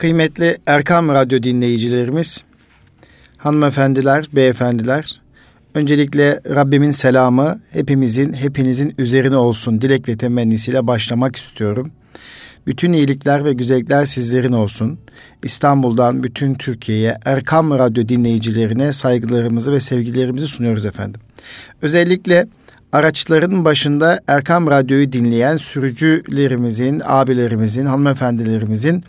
Kıymetli Erkam Radyo dinleyicilerimiz, hanımefendiler, beyefendiler, öncelikle Rabbimin selamı hepimizin, hepinizin üzerine olsun dilek ve temennisiyle başlamak istiyorum. Bütün iyilikler ve güzellikler sizlerin olsun. İstanbul'dan bütün Türkiye'ye, Erkam Radyo dinleyicilerine saygılarımızı ve sevgilerimizi sunuyoruz efendim. Özellikle araçların başında Erkam Radyo'yu dinleyen sürücülerimizin, abilerimizin, hanımefendilerimizin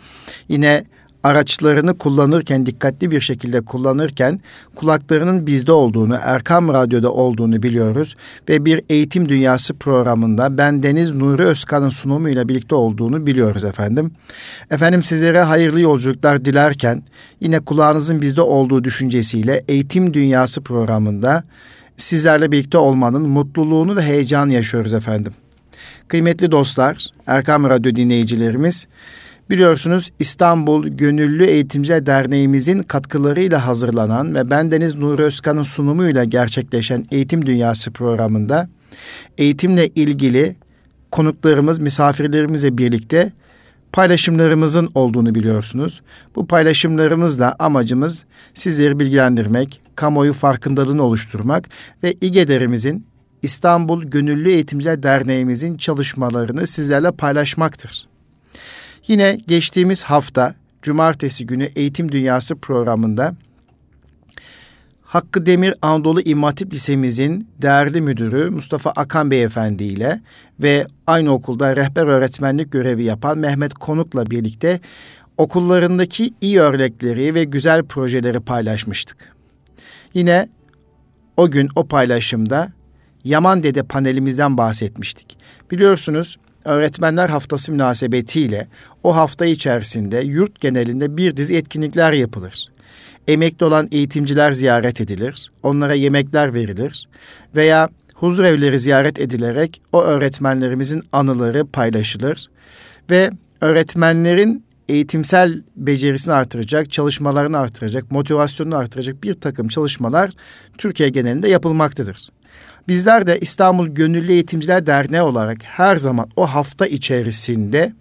yine araçlarını kullanırken dikkatli bir şekilde kullanırken kulaklarının bizde olduğunu, Erkam Radyo'da olduğunu biliyoruz ve bir eğitim dünyası programında ben Deniz Nuri Özkan'ın sunumuyla birlikte olduğunu biliyoruz efendim. Efendim sizlere hayırlı yolculuklar dilerken yine kulağınızın bizde olduğu düşüncesiyle eğitim dünyası programında sizlerle birlikte olmanın mutluluğunu ve heyecanı yaşıyoruz efendim. Kıymetli dostlar, Erkam Radyo dinleyicilerimiz, biliyorsunuz İstanbul Gönüllü Eğitimciler Derneğimizin katkılarıyla hazırlanan ve bendeniz Nuri Özkan'ın sunumuyla gerçekleşen Eğitim Dünyası programında eğitimle ilgili konuklarımız, misafirlerimizle birlikte paylaşımlarımızın olduğunu biliyorsunuz. Bu paylaşımlarımızla amacımız sizleri bilgilendirmek, kamuoyu farkındalığını oluşturmak ve İGEDER'imizin İstanbul Gönüllü Eğitimciler Derneğimizin çalışmalarını sizlerle paylaşmaktır. Yine geçtiğimiz hafta Cumartesi günü Eğitim Dünyası programında Hakkı Demir Anadolu İmam Hatip Lisemizin değerli müdürü Mustafa Akan Beyefendi ile ve aynı okulda rehber öğretmenlik görevi yapan Mehmet Konuk'la birlikte okullarındaki iyi örnekleri ve güzel projeleri paylaşmıştık. Yine o gün o paylaşımda Yaman Dede panelimizden bahsetmiştik. Biliyorsunuz Öğretmenler Haftası münasebetiyle o hafta içerisinde yurt genelinde bir dizi etkinlikler yapılır. Emekli olan eğitimciler ziyaret edilir, onlara yemekler verilir veya huzur evleri ziyaret edilerek o öğretmenlerimizin anıları paylaşılır ve öğretmenlerin eğitimsel becerisini artıracak, çalışmalarını artıracak, motivasyonunu artıracak bir takım çalışmalar Türkiye genelinde yapılmaktadır. Bizler de İstanbul Gönüllü Eğitimciler Derneği olarak her zaman o hafta içerisinde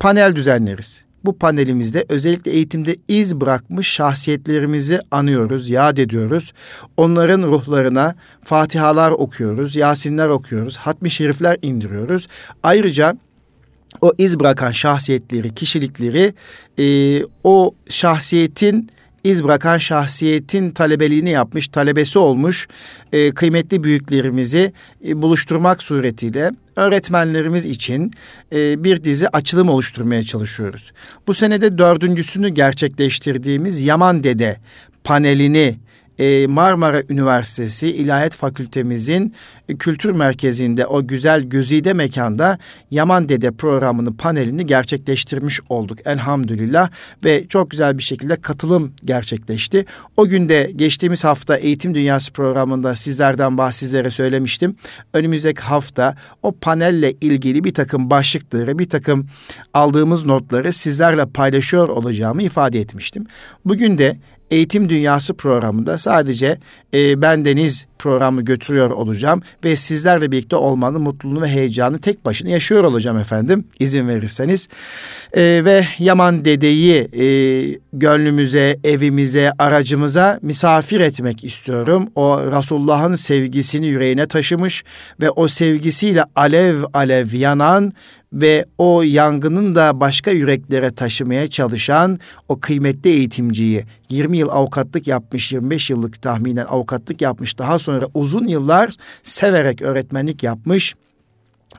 panel düzenleriz. Bu panelimizde özellikle eğitimde iz bırakmış şahsiyetlerimizi anıyoruz, yad ediyoruz. Onların ruhlarına fatihalar okuyoruz, yasinler okuyoruz, hatmi şerifler indiriyoruz. Ayrıca o iz bırakan şahsiyetleri, kişilikleri e, o şahsiyetin iz bırakan şahsiyetin talebeliğini yapmış, talebesi olmuş e, kıymetli büyüklerimizi e, buluşturmak suretiyle öğretmenlerimiz için e, bir dizi açılım oluşturmaya çalışıyoruz. Bu senede dördüncüsünü gerçekleştirdiğimiz Yaman Dede panelini e, Marmara Üniversitesi İlahiyat Fakültemizin kültür merkezinde o güzel güzide mekanda Yaman Dede programını panelini gerçekleştirmiş olduk elhamdülillah ve çok güzel bir şekilde katılım gerçekleşti. O günde geçtiğimiz hafta Eğitim Dünyası programında sizlerden bah sizlere söylemiştim. Önümüzdeki hafta o panelle ilgili bir takım başlıkları, bir takım aldığımız notları sizlerle paylaşıyor olacağımı ifade etmiştim. Bugün de Eğitim Dünyası programında sadece e, bendeniz programı götürüyor olacağım ve sizlerle birlikte olmanın mutluluğunu ve heyecanı tek başına yaşıyor olacağım efendim izin verirseniz. E, ve Yaman dedeyi e, gönlümüze, evimize, aracımıza misafir etmek istiyorum. O Resulullah'ın sevgisini yüreğine taşımış ve o sevgisiyle alev alev yanan ve o yangının da başka yüreklere taşımaya çalışan o kıymetli eğitimciyi 20 yıl avukatlık yapmış, 25 yıllık tahminen avukatlık yapmış, daha sonra uzun yıllar severek öğretmenlik yapmış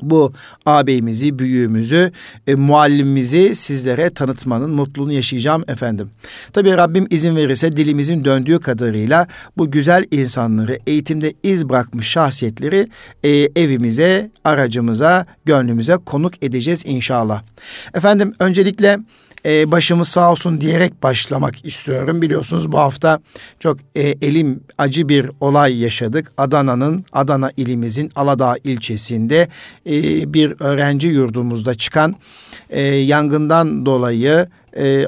bu ağabeyimizi, büyüğümüzü, e, muallimimizi sizlere tanıtmanın mutluluğunu yaşayacağım efendim. Tabii Rabbim izin verirse dilimizin döndüğü kadarıyla bu güzel insanları, eğitimde iz bırakmış şahsiyetleri e, evimize, aracımıza, gönlümüze konuk edeceğiz inşallah. Efendim öncelikle e, başımız sağ olsun diyerek başlamak istiyorum. Biliyorsunuz bu hafta çok e, elim acı bir olay yaşadık. Adana'nın, Adana ilimizin Aladağ ilçesinde e, bir öğrenci yurdumuzda çıkan e, yangından dolayı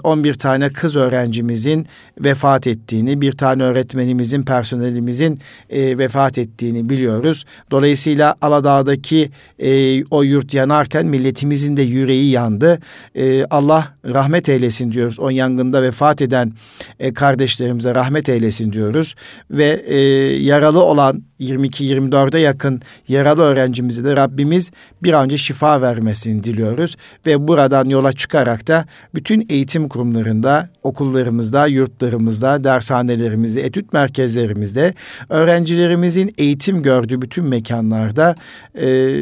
11 e, tane kız öğrencimizin vefat ettiğini, bir tane öğretmenimizin, personelimizin e, vefat ettiğini biliyoruz. Dolayısıyla Aladağ'daki e, o yurt yanarken milletimizin de yüreği yandı. E, Allah rahmet eylesin diyoruz. O yangında vefat eden e, kardeşlerimize rahmet eylesin diyoruz. Ve e, yaralı olan 22-24'e yakın yaralı öğrencimize de Rabbimiz bir an önce şifa vermesini diliyoruz. Ve buradan yola çıkarak da bütün eğitim kurumlarında, okullarımızda, yurtlarımızda, dershanelerimizde, etüt merkezlerimizde, öğrencilerimizin eğitim gördüğü bütün mekanlarda... E,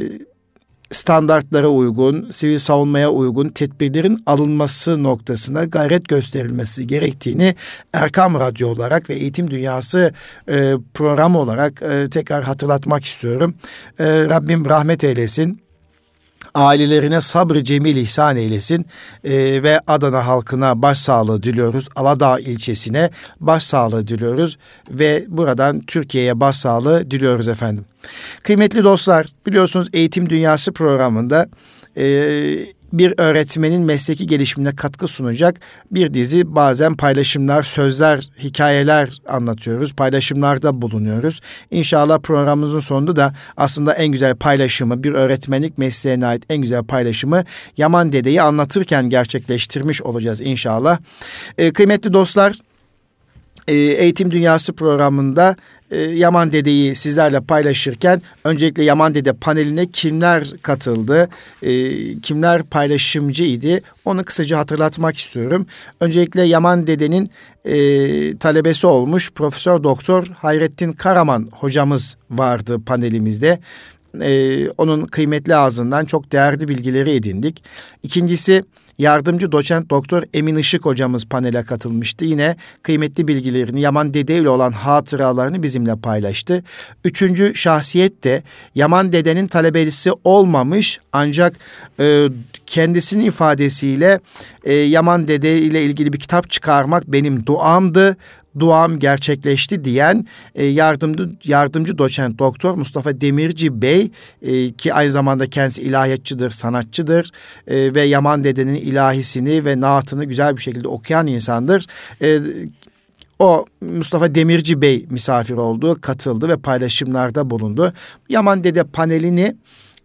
standartlara uygun, sivil savunmaya uygun tedbirlerin alınması noktasında gayret gösterilmesi gerektiğini Erkam Radyo olarak ve Eğitim Dünyası e, programı olarak e, tekrar hatırlatmak istiyorum. E, Rabbim rahmet eylesin ailelerine sabrı cemil ihsan eylesin e, ve Adana halkına başsağlığı diliyoruz. Aladağ ilçesine başsağlığı diliyoruz ve buradan Türkiye'ye başsağlığı diliyoruz efendim. Kıymetli dostlar biliyorsunuz Eğitim Dünyası programında e, bir öğretmenin mesleki gelişimine katkı sunacak bir dizi bazen paylaşımlar, sözler, hikayeler anlatıyoruz. Paylaşımlarda bulunuyoruz. İnşallah programımızın sonunda da aslında en güzel paylaşımı, bir öğretmenlik mesleğine ait en güzel paylaşımı Yaman Dede'yi anlatırken gerçekleştirmiş olacağız inşallah. Ee, kıymetli dostlar, Eğitim Dünyası programında e, Yaman Dede'yi sizlerle paylaşırken öncelikle Yaman Dede paneline kimler katıldı, e, kimler paylaşımcıydı onu kısaca hatırlatmak istiyorum. Öncelikle Yaman Dede'nin e, talebesi olmuş Profesör Doktor Hayrettin Karaman hocamız vardı panelimizde. Ee, onun kıymetli ağzından çok değerli bilgileri edindik. İkincisi Yardımcı doçent doktor Emin Işık hocamız panele katılmıştı. Yine kıymetli bilgilerini Yaman Dede ile olan hatıralarını bizimle paylaştı. Üçüncü şahsiyet de Yaman Dede'nin talebelisi olmamış ancak e, kendisinin ifadesiyle e, Yaman Dede ile ilgili bir kitap çıkarmak benim duamdı duam gerçekleşti diyen e, yardımcı yardımcı doçent doktor Mustafa Demirci Bey e, ki aynı zamanda kendisi ilahiyatçıdır, sanatçıdır e, ve Yaman Dede'nin ilahisini ve naatını güzel bir şekilde okuyan insandır. E, o Mustafa Demirci Bey misafir oldu, katıldı ve paylaşımlarda bulundu. Yaman Dede panelini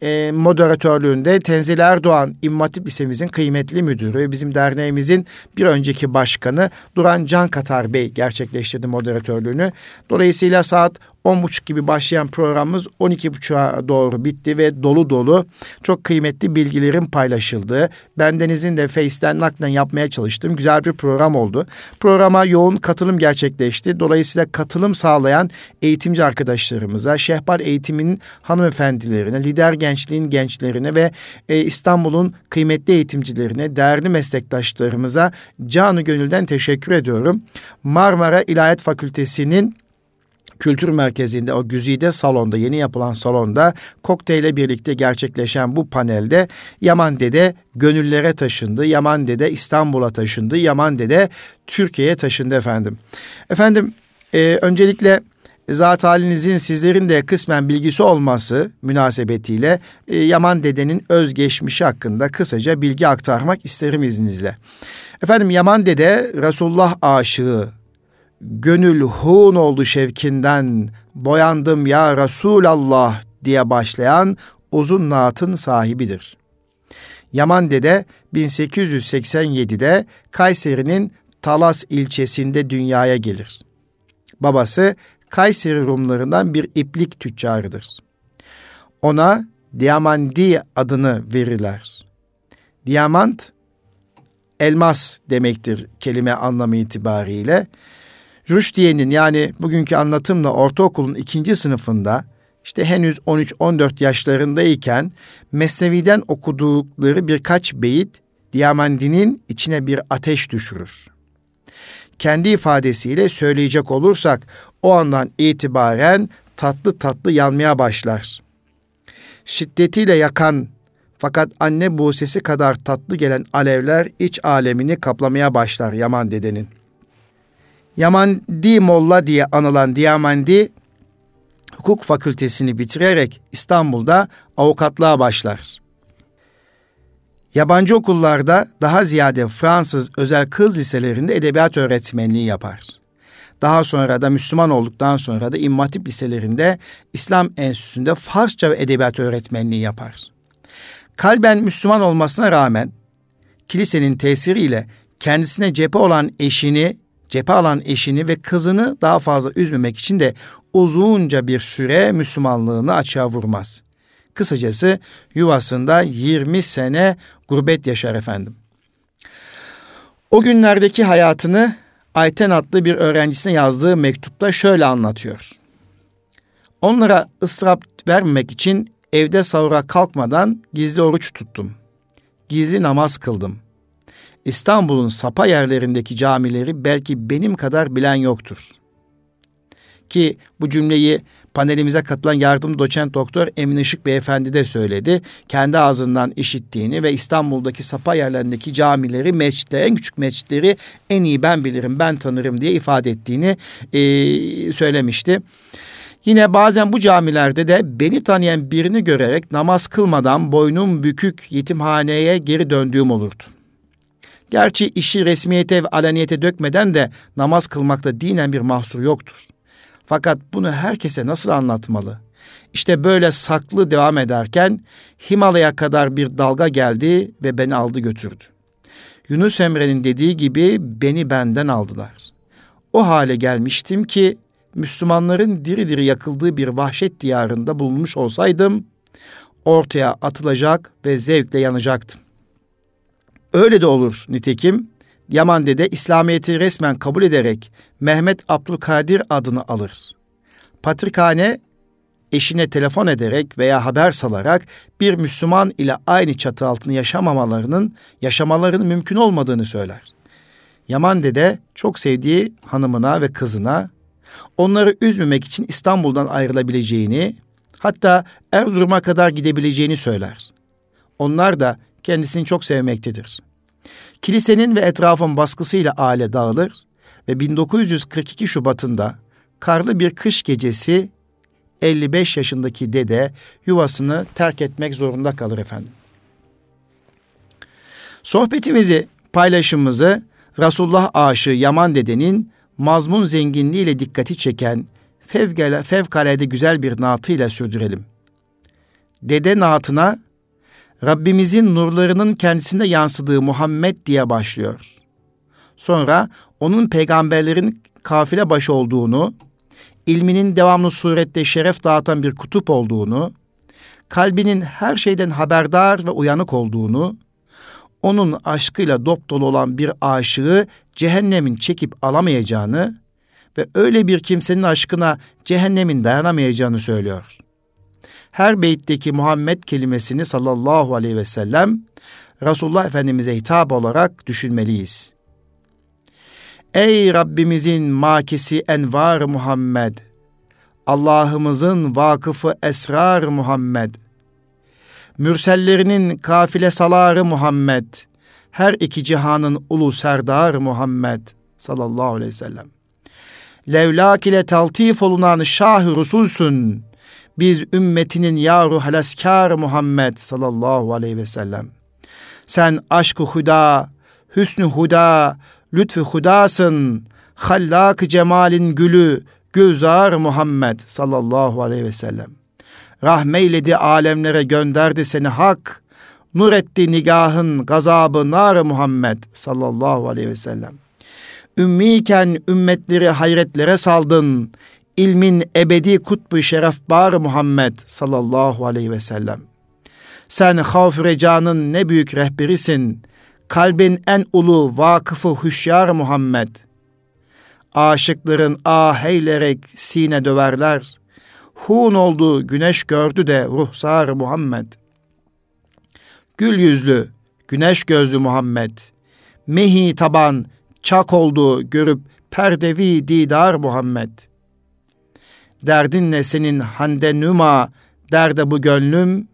e, moderatörlüğünde Tenzil Erdoğan İmam Hatip Lisemizin kıymetli müdürü ve bizim derneğimizin bir önceki başkanı Duran Can Katar Bey gerçekleştirdi moderatörlüğünü. Dolayısıyla saat 10.30 gibi başlayan programımız 12.30'a doğru bitti ve dolu dolu çok kıymetli bilgilerin paylaşıldığı, bendenizin de Face'ten naklen yapmaya çalıştığım güzel bir program oldu. Programa yoğun katılım gerçekleşti. Dolayısıyla katılım sağlayan eğitimci arkadaşlarımıza, şehbar eğitiminin hanımefendilerine, lider gençliğin gençlerine ve e, İstanbul'un kıymetli eğitimcilerine, değerli meslektaşlarımıza canı gönülden teşekkür ediyorum. Marmara İlahiyat Fakültesi'nin kültür merkezinde o güzide salonda yeni yapılan salonda kokteyle birlikte gerçekleşen bu panelde Yaman Dede gönüllere taşındı. Yaman Dede İstanbul'a taşındı. Yaman Dede Türkiye'ye taşındı efendim. Efendim e, öncelikle zat halinizin sizlerin de kısmen bilgisi olması münasebetiyle e, Yaman Dede'nin özgeçmişi hakkında kısaca bilgi aktarmak isterim izninizle. Efendim Yaman Dede Resulullah aşığı gönül hun oldu şevkinden, boyandım ya Resulallah diye başlayan uzun naatın sahibidir. Yaman Dede 1887'de Kayseri'nin Talas ilçesinde dünyaya gelir. Babası Kayseri Rumlarından bir iplik tüccarıdır. Ona Diamandi adını verirler. Diamant elmas demektir kelime anlamı itibariyle. Rüşdiye'nin yani bugünkü anlatımla ortaokulun ikinci sınıfında işte henüz 13-14 yaşlarındayken Mesnevi'den okudukları birkaç beyit Diamandinin içine bir ateş düşürür. Kendi ifadesiyle söyleyecek olursak o andan itibaren tatlı tatlı yanmaya başlar. Şiddetiyle yakan fakat anne bu sesi kadar tatlı gelen alevler iç alemini kaplamaya başlar Yaman dedenin. Yamandi Molla diye anılan Diamandi hukuk fakültesini bitirerek İstanbul'da avukatlığa başlar. Yabancı okullarda daha ziyade Fransız özel kız liselerinde edebiyat öğretmenliği yapar. Daha sonra da Müslüman olduktan sonra da İmam Hatip liselerinde İslam Enstitüsü'nde Farsça ve edebiyat öğretmenliği yapar. Kalben Müslüman olmasına rağmen kilisenin tesiriyle kendisine cephe olan eşini, cephe alan eşini ve kızını daha fazla üzmemek için de uzunca bir süre Müslümanlığını açığa vurmaz. Kısacası yuvasında 20 sene gurbet yaşar efendim. O günlerdeki hayatını Ayten adlı bir öğrencisine yazdığı mektupta şöyle anlatıyor. Onlara ıstırap vermemek için evde sahura kalkmadan gizli oruç tuttum. Gizli namaz kıldım. İstanbul'un sapa yerlerindeki camileri belki benim kadar bilen yoktur. Ki bu cümleyi panelimize katılan yardım doçent doktor Emin Işık Beyefendi de söyledi. Kendi ağzından işittiğini ve İstanbul'daki sapa yerlerindeki camileri, mescitleri, en küçük mescitleri en iyi ben bilirim, ben tanırım diye ifade ettiğini e, söylemişti. Yine bazen bu camilerde de beni tanıyan birini görerek namaz kılmadan boynum bükük yetimhaneye geri döndüğüm olurdu. Gerçi işi resmiyete ve alaniyete dökmeden de namaz kılmakta dinen bir mahsur yoktur. Fakat bunu herkese nasıl anlatmalı? İşte böyle saklı devam ederken Himalaya kadar bir dalga geldi ve beni aldı götürdü. Yunus Emre'nin dediği gibi beni benden aldılar. O hale gelmiştim ki Müslümanların diri diri yakıldığı bir vahşet diyarında bulunmuş olsaydım ortaya atılacak ve zevkle yanacaktım. Öyle de olur nitekim Yaman Dede İslamiyet'i resmen kabul ederek Mehmet Abdülkadir adını alır. Patrikhane eşine telefon ederek veya haber salarak bir Müslüman ile aynı çatı altında yaşamamalarının, yaşamalarının mümkün olmadığını söyler. Yaman Dede çok sevdiği hanımına ve kızına onları üzmemek için İstanbul'dan ayrılabileceğini, hatta Erzurum'a kadar gidebileceğini söyler. Onlar da kendisini çok sevmektedir. Kilisenin ve etrafın baskısıyla aile dağılır ve 1942 Şubat'ında karlı bir kış gecesi 55 yaşındaki dede yuvasını terk etmek zorunda kalır efendim. Sohbetimizi, paylaşımımızı Resulullah aşığı Yaman dedenin mazmun zenginliğiyle dikkati çeken fevkalade güzel bir naatıyla sürdürelim. Dede naatına Rabbimizin nurlarının kendisinde yansıdığı Muhammed diye başlıyor. Sonra onun peygamberlerin kafile başı olduğunu, ilminin devamlı surette şeref dağıtan bir kutup olduğunu, kalbinin her şeyden haberdar ve uyanık olduğunu, onun aşkıyla dop olan bir aşığı cehennemin çekip alamayacağını ve öyle bir kimsenin aşkına cehennemin dayanamayacağını söylüyor. Her beytteki Muhammed kelimesini sallallahu aleyhi ve sellem Resulullah Efendimiz'e hitap olarak düşünmeliyiz. Ey Rabbimizin makisi envar Muhammed, Allah'ımızın vakıfı esrar Muhammed, mürsellerinin kafile saları Muhammed, her iki cihanın ulu serdar Muhammed sallallahu aleyhi ve sellem. Levlak ile taltif olunan şah Resulsün. Biz ümmetinin yaru halaskar Muhammed sallallahu aleyhi ve sellem. Sen aşkı huda, hüsnü huda, lütfü hudasın. Hallak cemalin gülü, gülzar Muhammed sallallahu aleyhi ve sellem. Rahmeyledi alemlere gönderdi seni hak. Nur etti nigahın gazabı nar Muhammed sallallahu aleyhi ve sellem. Ümmiyken ümmetleri hayretlere saldın. İlmin ebedi kutbu şeref bar Muhammed sallallahu aleyhi ve sellem. Sen havf recanın ne büyük rehberisin. Kalbin en ulu vakıfı hüşyar Muhammed. Aşıkların ah eylerek sine döverler. Hun oldu güneş gördü de ruhsar Muhammed. Gül yüzlü, güneş gözlü Muhammed. Mehi taban, çak oldu görüp perdevi didar Muhammed. Derdin ne senin hande nüma, derde bu gönlüm,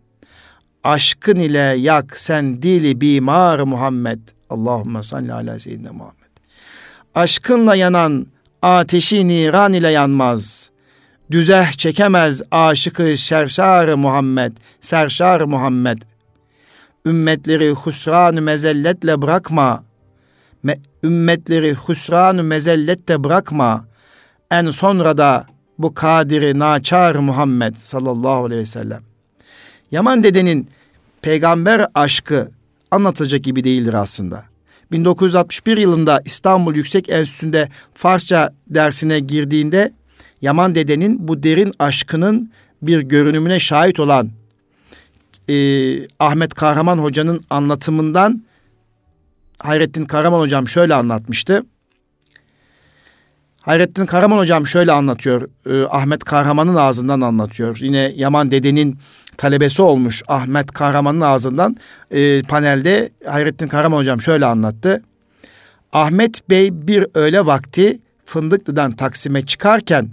aşkın ile yak sen dili bimar Muhammed. Allahümme salli ala seyyidina Muhammed. Aşkınla yanan ateşi niran ile yanmaz. Düzeh çekemez aşıkı serşar Muhammed, serşar Muhammed. ümmetleri husran mezelletle bırakma. Me, ümmetleri husran mezellette bırakma. En sonra da bu kadiri naçar Muhammed sallallahu aleyhi ve sellem. Yaman dedenin peygamber aşkı anlatılacak gibi değildir aslında. 1961 yılında İstanbul Yüksek Enstitüsü'nde Farsça dersine girdiğinde Yaman dedenin bu derin aşkının bir görünümüne şahit olan e, Ahmet Kahraman Hoca'nın anlatımından Hayrettin Kahraman Hocam şöyle anlatmıştı. Hayrettin Kahraman Hocam şöyle anlatıyor. E, Ahmet Kahraman'ın ağzından anlatıyor. Yine Yaman dedenin talebesi olmuş Ahmet Kahraman'ın ağzından e, panelde Hayrettin Kahraman Hocam şöyle anlattı. Ahmet Bey bir öğle vakti Fındıklı'dan Taksim'e çıkarken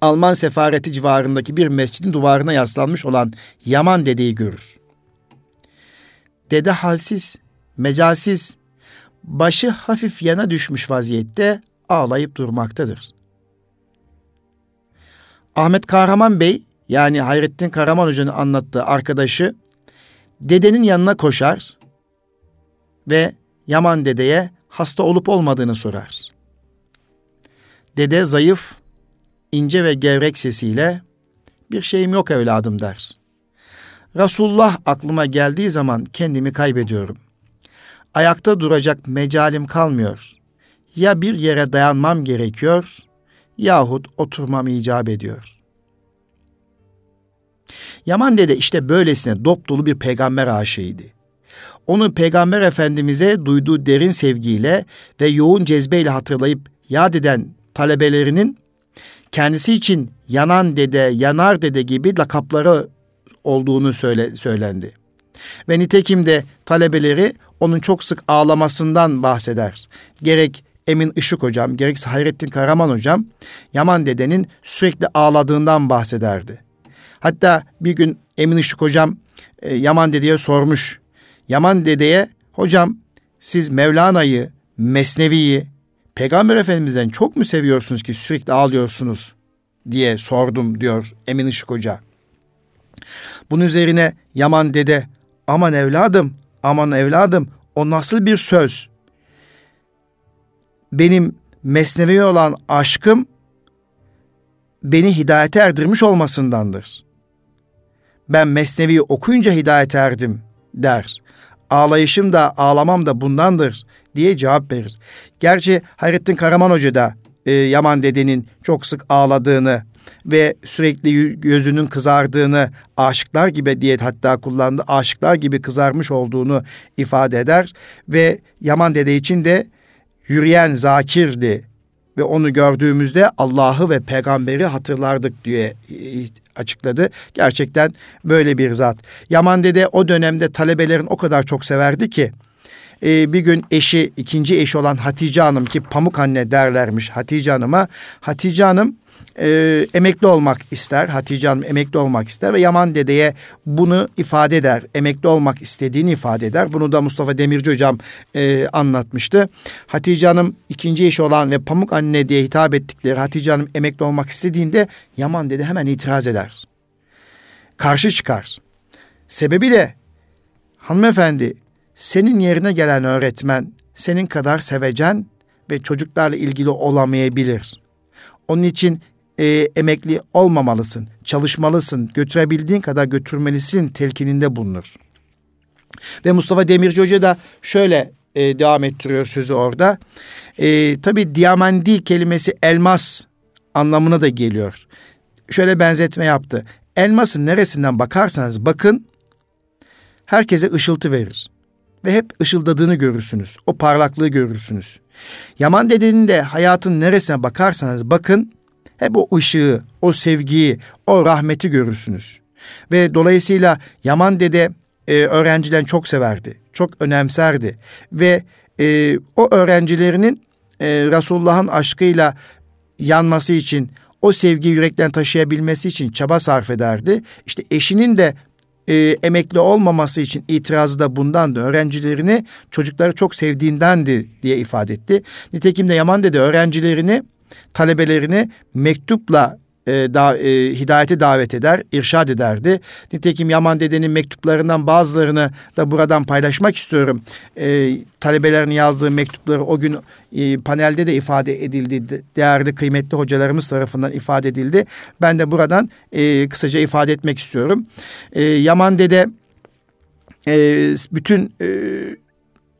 Alman sefareti civarındaki bir mescidin duvarına yaslanmış olan Yaman dedeyi görür. Dede halsiz, mecalsiz, başı hafif yana düşmüş vaziyette ağlayıp durmaktadır. Ahmet Kahraman Bey yani Hayrettin Kahraman Hoca'nın anlattığı arkadaşı dedenin yanına koşar ve Yaman dedeye hasta olup olmadığını sorar. Dede zayıf, ince ve gevrek sesiyle bir şeyim yok evladım der. Resulullah aklıma geldiği zaman kendimi kaybediyorum. Ayakta duracak mecalim kalmıyor. Ya bir yere dayanmam gerekiyor yahut oturmam icap ediyor. Yaman dede işte böylesine dop dolu bir peygamber aşığıydı. Onun peygamber efendimize duyduğu derin sevgiyle ve yoğun cezbeyle hatırlayıp yad eden talebelerinin kendisi için yanan dede, yanar dede gibi lakapları olduğunu söyle, söylendi. Ve nitekim de talebeleri onun çok sık ağlamasından bahseder. Gerek Emin Işık hocam, gerekse Hayrettin Karaman hocam Yaman dedenin sürekli ağladığından bahsederdi. Hatta bir gün Emin Işık hocam e, Yaman dedeye sormuş. Yaman dedeye hocam siz Mevlana'yı, Mesnevi'yi, Peygamber Efendimiz'den çok mu seviyorsunuz ki sürekli ağlıyorsunuz diye sordum diyor Emin Işık Hoca. Bunun üzerine Yaman dede aman evladım aman evladım o nasıl bir söz? Benim mesnevi olan aşkım beni hidayete erdirmiş olmasındandır. Ben mesnevi okuyunca hidayete erdim der. Ağlayışım da ağlamam da bundandır diye cevap verir. Gerçi Hayrettin Karaman Hoca da e, Yaman dedenin çok sık ağladığını ve sürekli gözünün kızardığını aşıklar gibi diye hatta kullandı aşıklar gibi kızarmış olduğunu ifade eder ve Yaman dede için de yürüyen zakirdi ve onu gördüğümüzde Allah'ı ve peygamberi hatırlardık diye e, açıkladı. Gerçekten böyle bir zat. Yaman dede o dönemde talebelerin o kadar çok severdi ki e, bir gün eşi ikinci eşi olan Hatice Hanım ki pamuk anne derlermiş Hatice Hanım'a. Hatice Hanım e, emekli olmak ister. Hatice Hanım emekli olmak ister ve Yaman Dede'ye bunu ifade eder. Emekli olmak istediğini ifade eder. Bunu da Mustafa Demirci Hocam e, anlatmıştı. Hatice Hanım ikinci eşi olan ve Pamuk Anne diye hitap ettikleri Hatice Hanım emekli olmak istediğinde Yaman Dede hemen itiraz eder. Karşı çıkar. Sebebi de hanımefendi senin yerine gelen öğretmen senin kadar sevecen ve çocuklarla ilgili olamayabilir. Onun için e, emekli olmamalısın, çalışmalısın, götürebildiğin kadar götürmelisin telkininde bulunur. Ve Mustafa Demirci Hoca da şöyle e, devam ettiriyor sözü orada. E, tabii diamandi kelimesi elmas anlamına da geliyor. Şöyle benzetme yaptı. Elmasın neresinden bakarsanız bakın herkese ışıltı verir ve hep ışıldadığını görürsünüz. O parlaklığı görürsünüz. Yaman dedenin de hayatın neresine bakarsanız bakın hep o ışığı, o sevgiyi, o rahmeti görürsünüz. Ve dolayısıyla Yaman dede e, öğrencilerini çok severdi, çok önemserdi ve e, o öğrencilerinin e, Resulullah'ın aşkıyla yanması için, o sevgiyi yürekten taşıyabilmesi için çaba sarf ederdi. İşte eşinin de e, emekli olmaması için itirazı da bundandı. Öğrencilerini çocukları çok sevdiğindendi diye ifade etti. Nitekim de Yaman dedi öğrencilerini talebelerini mektupla e, da, e, hidayete davet eder, irşad ederdi. Nitekim Yaman dedenin mektuplarından bazılarını da buradan paylaşmak istiyorum. E, talebelerin yazdığı mektupları o gün e, panelde de ifade edildi. Değerli kıymetli hocalarımız tarafından ifade edildi. Ben de buradan e, kısaca ifade etmek istiyorum. E, Yaman dede e, bütün e,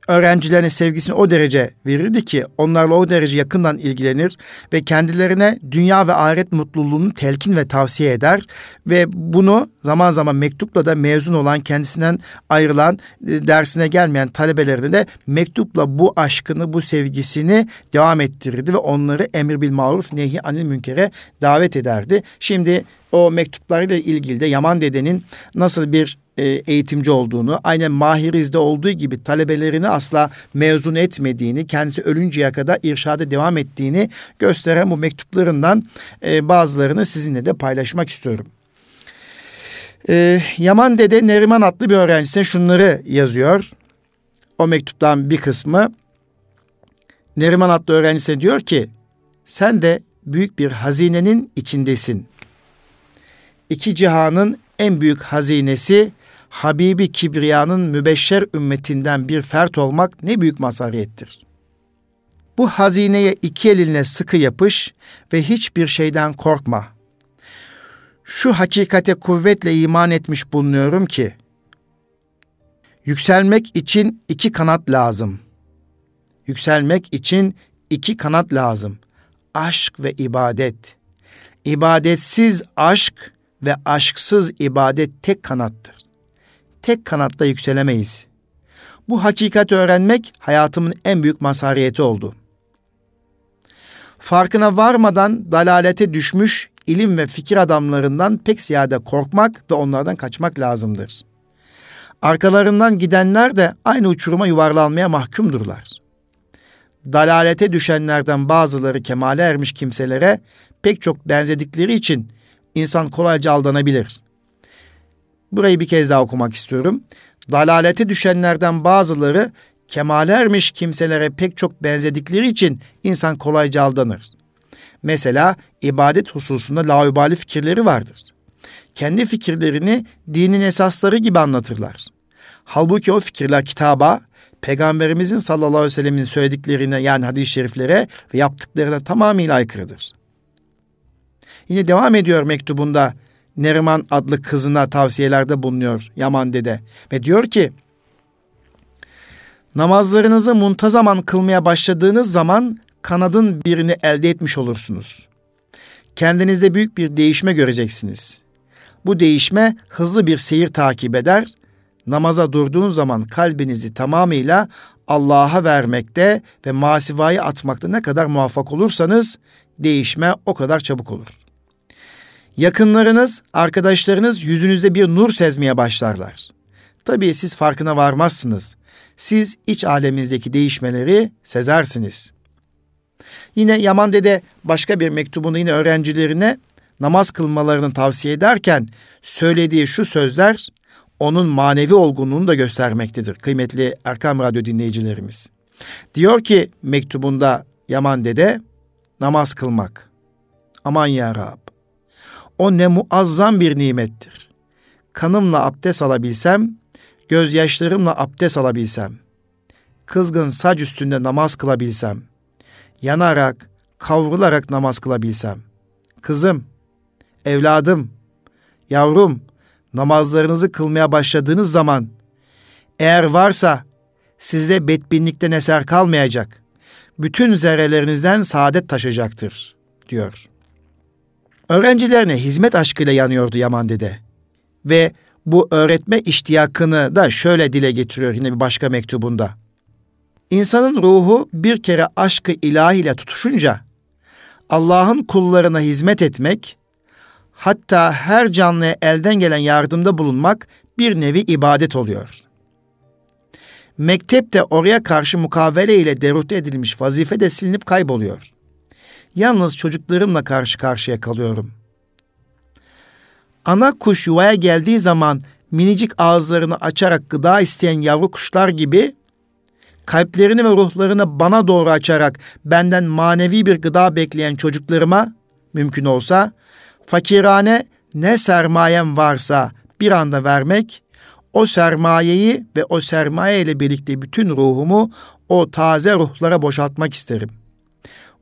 öğrencilerine sevgisini o derece verirdi ki onlarla o derece yakından ilgilenir ve kendilerine dünya ve ahiret mutluluğunu telkin ve tavsiye eder ve bunu zaman zaman mektupla da mezun olan kendisinden ayrılan e, dersine gelmeyen talebelerine de mektupla bu aşkını bu sevgisini devam ettirirdi ve onları emir bil maruf nehi anil münkere davet ederdi. Şimdi o mektuplarıyla ilgili de Yaman dedenin nasıl bir e, eğitimci olduğunu, aynen Mahiriz'de olduğu gibi talebelerini asla mezun etmediğini, kendisi ölünceye kadar irşada devam ettiğini gösteren bu mektuplarından e, bazılarını sizinle de paylaşmak istiyorum. E, Yaman Dede Neriman adlı bir öğrencisine şunları yazıyor. O mektuptan bir kısmı Neriman adlı öğrencisine diyor ki sen de büyük bir hazinenin içindesin. İki cihanın en büyük hazinesi Habibi Kibriya'nın mübeşşer ümmetinden bir fert olmak ne büyük mazhariyettir. Bu hazineye iki elinle sıkı yapış ve hiçbir şeyden korkma. Şu hakikate kuvvetle iman etmiş bulunuyorum ki, yükselmek için iki kanat lazım. Yükselmek için iki kanat lazım. Aşk ve ibadet. İbadetsiz aşk ve aşksız ibadet tek kanattır tek kanatta yükselemeyiz. Bu hakikati öğrenmek hayatımın en büyük mazhariyeti oldu. Farkına varmadan dalalete düşmüş ilim ve fikir adamlarından pek ziyade korkmak ve onlardan kaçmak lazımdır. Arkalarından gidenler de aynı uçuruma yuvarlanmaya mahkumdurlar. Dalalete düşenlerden bazıları kemale ermiş kimselere pek çok benzedikleri için insan kolayca aldanabilir. Burayı bir kez daha okumak istiyorum. Dalalete düşenlerden bazıları kemale ermiş kimselere pek çok benzedikleri için insan kolayca aldanır. Mesela ibadet hususunda laubali fikirleri vardır. Kendi fikirlerini dinin esasları gibi anlatırlar. Halbuki o fikirler kitaba, Peygamberimizin sallallahu aleyhi ve sellemin söylediklerine yani hadis-i şeriflere ve yaptıklarına tamamıyla aykırıdır. Yine devam ediyor mektubunda Neriman adlı kızına tavsiyelerde bulunuyor Yaman dede. Ve diyor ki namazlarınızı muntazaman kılmaya başladığınız zaman kanadın birini elde etmiş olursunuz. Kendinizde büyük bir değişme göreceksiniz. Bu değişme hızlı bir seyir takip eder. Namaza durduğunuz zaman kalbinizi tamamıyla Allah'a vermekte ve masivayı atmakta ne kadar muvaffak olursanız değişme o kadar çabuk olur. Yakınlarınız, arkadaşlarınız yüzünüzde bir nur sezmeye başlarlar. Tabii siz farkına varmazsınız. Siz iç aleminizdeki değişmeleri sezersiniz. Yine Yaman Dede başka bir mektubunu yine öğrencilerine namaz kılmalarını tavsiye ederken söylediği şu sözler onun manevi olgunluğunu da göstermektedir kıymetli Erkam Radyo dinleyicilerimiz. Diyor ki mektubunda Yaman Dede namaz kılmak. Aman ya Rab o ne muazzam bir nimettir. Kanımla abdest alabilsem, gözyaşlarımla abdest alabilsem, kızgın saç üstünde namaz kılabilsem, yanarak, kavrularak namaz kılabilsem, kızım, evladım, yavrum, namazlarınızı kılmaya başladığınız zaman, eğer varsa sizde bedbinlikten eser kalmayacak, bütün zerrelerinizden saadet taşacaktır, diyor.'' Öğrencilerine hizmet aşkıyla yanıyordu Yaman Dede. Ve bu öğretme iştiyakını da şöyle dile getiriyor yine bir başka mektubunda. İnsanın ruhu bir kere aşkı ilahiyle tutuşunca Allah'ın kullarına hizmet etmek, hatta her canlıya elden gelen yardımda bulunmak bir nevi ibadet oluyor. Mektepte oraya karşı mukavele ile derute edilmiş vazife de silinip kayboluyor. Yalnız çocuklarımla karşı karşıya kalıyorum. Ana kuş yuvaya geldiği zaman minicik ağızlarını açarak gıda isteyen yavru kuşlar gibi kalplerini ve ruhlarını bana doğru açarak benden manevi bir gıda bekleyen çocuklarıma mümkün olsa fakirane ne sermayem varsa bir anda vermek, o sermayeyi ve o sermaye ile birlikte bütün ruhumu o taze ruhlara boşaltmak isterim.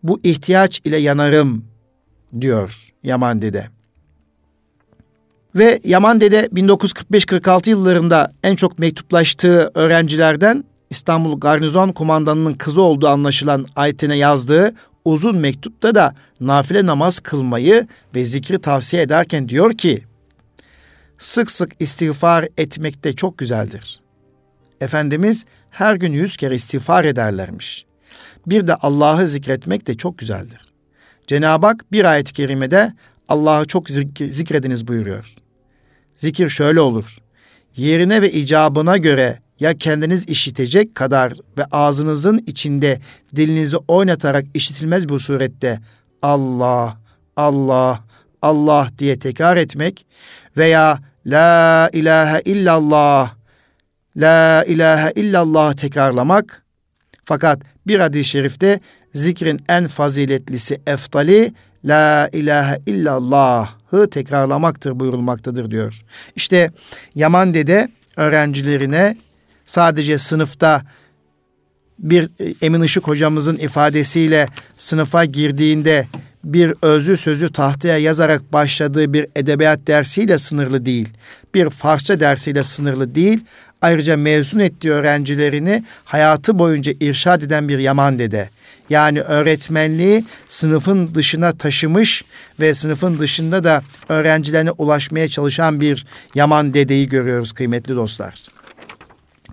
Bu ihtiyaç ile yanarım diyor Yaman Dede. Ve Yaman Dede 1945-46 yıllarında en çok mektuplaştığı öğrencilerden İstanbul Garnizon Kumandanı'nın kızı olduğu anlaşılan Ayten'e yazdığı uzun mektupta da nafile namaz kılmayı ve zikri tavsiye ederken diyor ki, sık sık istiğfar etmek de çok güzeldir. Efendimiz her gün yüz kere istiğfar ederlermiş. Bir de Allah'ı zikretmek de çok güzeldir. Cenab-ı Hak bir ayet-i kerimede Allah'ı çok zikrediniz buyuruyor. Zikir şöyle olur. Yerine ve icabına göre ya kendiniz işitecek kadar ve ağzınızın içinde dilinizi oynatarak işitilmez bu surette Allah, Allah, Allah diye tekrar etmek veya La ilahe illallah, La ilahe illallah tekrarlamak. Fakat bir hadis-i şerifte zikrin en faziletlisi eftali La ilahe illallah'ı tekrarlamaktır buyurulmaktadır diyor. İşte Yaman Dede öğrencilerine sadece sınıfta bir e, Emin Işık hocamızın ifadesiyle sınıfa girdiğinde bir özü sözü tahtaya yazarak başladığı bir edebiyat dersiyle sınırlı değil. Bir Farsça dersiyle sınırlı değil. Ayrıca mezun ettiği öğrencilerini hayatı boyunca irşad eden bir Yaman dede. Yani öğretmenliği sınıfın dışına taşımış ve sınıfın dışında da öğrencilerine ulaşmaya çalışan bir Yaman dedeyi görüyoruz kıymetli dostlar.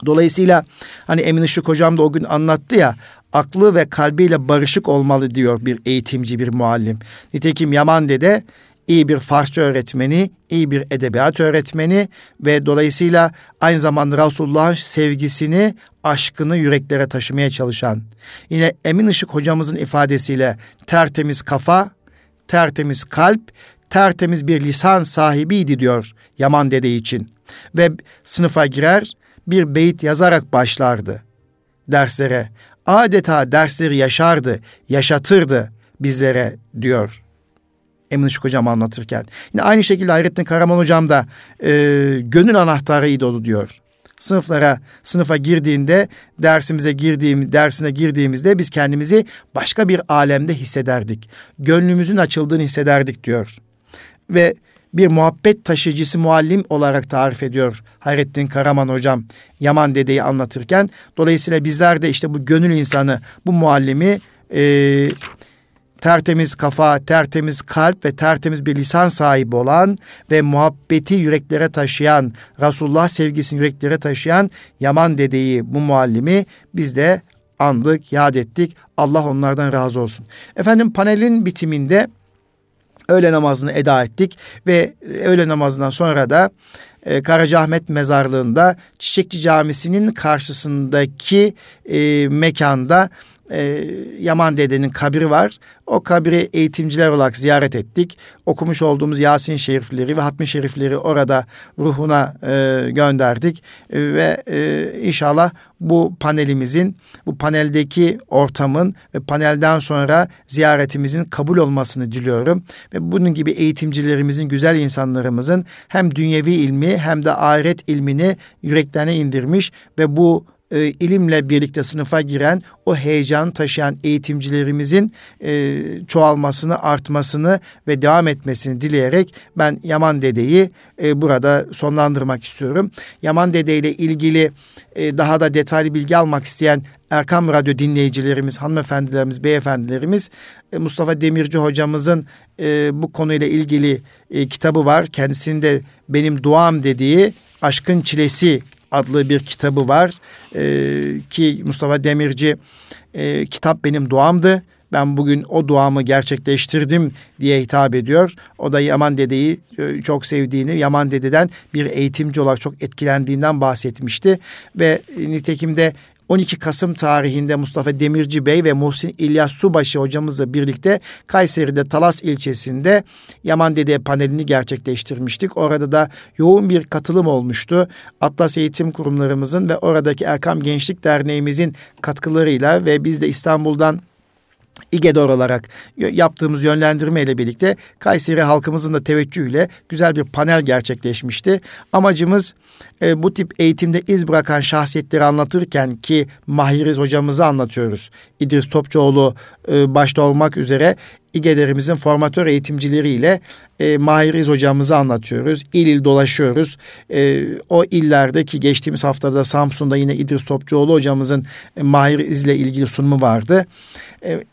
Dolayısıyla hani Emin Işık hocam da o gün anlattı ya aklı ve kalbiyle barışık olmalı diyor bir eğitimci, bir muallim. Nitekim Yaman Dede iyi bir Farsça öğretmeni, iyi bir edebiyat öğretmeni ve dolayısıyla aynı zamanda Resulullah'ın sevgisini, aşkını yüreklere taşımaya çalışan. Yine Emin Işık hocamızın ifadesiyle tertemiz kafa, tertemiz kalp, tertemiz bir lisan sahibiydi diyor Yaman Dede için. Ve sınıfa girer, bir beyit yazarak başlardı derslere. Adeta dersleri yaşardı, yaşatırdı bizlere diyor. Emin Işık Hocam anlatırken. Yine aynı şekilde Hayrettin Karaman Hocam da e, gönül anahtarıydı o diyor. Sınıflara, sınıfa girdiğinde, dersimize girdiğim, dersine girdiğimizde biz kendimizi başka bir alemde hissederdik. Gönlümüzün açıldığını hissederdik diyor. Ve bir muhabbet taşıyıcısı muallim olarak tarif ediyor Hayrettin Karaman hocam Yaman dedeyi anlatırken. Dolayısıyla bizler de işte bu gönül insanı, bu muallimi e, tertemiz kafa, tertemiz kalp ve tertemiz bir lisan sahibi olan ve muhabbeti yüreklere taşıyan, Resulullah sevgisini yüreklere taşıyan Yaman dedeyi, bu muallimi biz de andık, yad ettik. Allah onlardan razı olsun. Efendim panelin bitiminde öğle namazını eda ettik ve öğle namazından sonra da e, Karacaahmet Mezarlığı'nda Çiçekçi Camisi'nin karşısındaki e, mekanda e, Yaman dedenin kabri var. O kabri eğitimciler olarak ziyaret ettik. Okumuş olduğumuz Yasin şerifleri ve Hatmi şerifleri orada ruhuna e, gönderdik. E, ve e, inşallah bu panelimizin, bu paneldeki ortamın ve panelden sonra ziyaretimizin kabul olmasını diliyorum. Ve bunun gibi eğitimcilerimizin, güzel insanlarımızın hem dünyevi ilmi hem de ahiret ilmini yüreklerine indirmiş ve bu e, ilimle birlikte sınıfa giren o heyecan taşıyan eğitimcilerimizin e, çoğalmasını, artmasını ve devam etmesini dileyerek ben Yaman Dede'yi e, burada sonlandırmak istiyorum. Yaman Dede ile ilgili e, daha da detaylı bilgi almak isteyen Erkam Radyo dinleyicilerimiz, hanımefendilerimiz, beyefendilerimiz e, Mustafa Demirci hocamızın e, bu konuyla ilgili e, kitabı var. Kendisinde benim duam dediği Aşkın Çilesi adlı bir kitabı var. E, ki Mustafa Demirci e, kitap benim duamdı. Ben bugün o duamı gerçekleştirdim diye hitap ediyor. O da Yaman Dede'yi e, çok sevdiğini, Yaman Dede'den bir eğitimci olarak çok etkilendiğinden bahsetmişti. Ve nitekim de 12 Kasım tarihinde Mustafa Demirci Bey ve Muhsin İlyas Subaşı hocamızla birlikte Kayseri'de Talas ilçesinde Yaman Dede panelini gerçekleştirmiştik. Orada da yoğun bir katılım olmuştu. Atlas Eğitim Kurumlarımızın ve oradaki Erkam Gençlik Derneğimizin katkılarıyla ve biz de İstanbul'dan İGEDOR olarak yaptığımız yönlendirme ile birlikte Kayseri halkımızın da teveccühüyle güzel bir panel gerçekleşmişti. Amacımız e, bu tip eğitimde iz bırakan şahsiyetleri anlatırken ki Mahiriz hocamızı anlatıyoruz. İdris Topçuoğlu e, başta olmak üzere İGEDER'imizin formatör eğitimcileriyle e, Mahiriz hocamızı anlatıyoruz. İl il dolaşıyoruz. E, o illerdeki geçtiğimiz haftada Samsun'da yine İdris Topçuoğlu hocamızın e, Mahir İz'le ilgili sunumu vardı. E,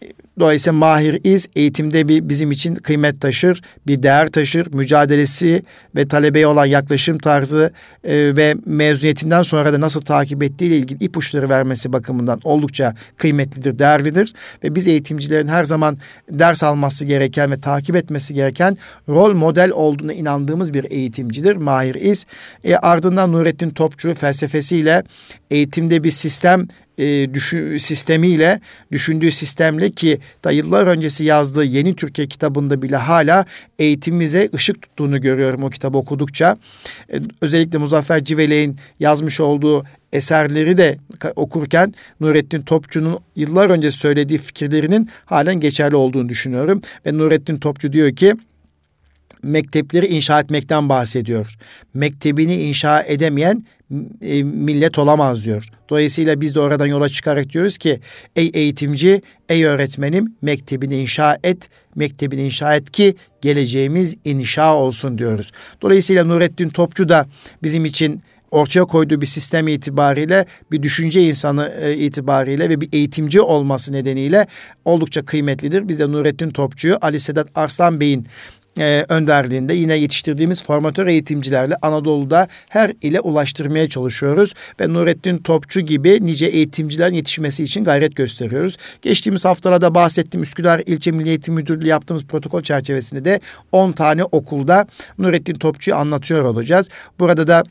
Dolayısıyla Mahir İz eğitimde bir bizim için kıymet taşır, bir değer taşır. Mücadelesi ve talebeye olan yaklaşım tarzı e, ve mezuniyetinden sonra da nasıl takip ettiği ile ilgili ipuçları vermesi bakımından oldukça kıymetlidir, değerlidir. Ve biz eğitimcilerin her zaman ders alması gereken ve takip etmesi gereken rol model olduğuna inandığımız bir eğitimcidir Mahir İz. E, ardından Nurettin Topçu felsefesiyle eğitimde bir sistem e, düşün, sistemiyle, düşündüğü sistemle ki da yıllar öncesi yazdığı Yeni Türkiye kitabında bile hala eğitimimize ışık tuttuğunu görüyorum o kitabı okudukça. E, özellikle Muzaffer Civelek'in yazmış olduğu eserleri de okurken Nurettin Topçu'nun yıllar önce söylediği fikirlerinin halen geçerli olduğunu düşünüyorum. Ve Nurettin Topçu diyor ki mektepleri inşa etmekten bahsediyor. Mektebini inşa edemeyen e, millet olamaz diyor. Dolayısıyla biz de oradan yola çıkarak diyoruz ki ey eğitimci, ey öğretmenim mektebini inşa et, mektebini inşa et ki geleceğimiz inşa olsun diyoruz. Dolayısıyla Nurettin Topçu da bizim için ortaya koyduğu bir sistem itibariyle bir düşünce insanı e, itibariyle ve bir eğitimci olması nedeniyle oldukça kıymetlidir. Biz de Nurettin Topçu'yu Ali Sedat Arslan Bey'in e, önderliğinde yine yetiştirdiğimiz formatör eğitimcilerle Anadolu'da her ile ulaştırmaya çalışıyoruz. Ve Nurettin Topçu gibi nice eğitimcilerin yetişmesi için gayret gösteriyoruz. Geçtiğimiz haftalarda bahsettiğim Üsküdar İlçe Milli Eğitim Müdürlüğü yaptığımız protokol çerçevesinde de 10 tane okulda Nurettin Topçu'yu anlatıyor olacağız. Burada da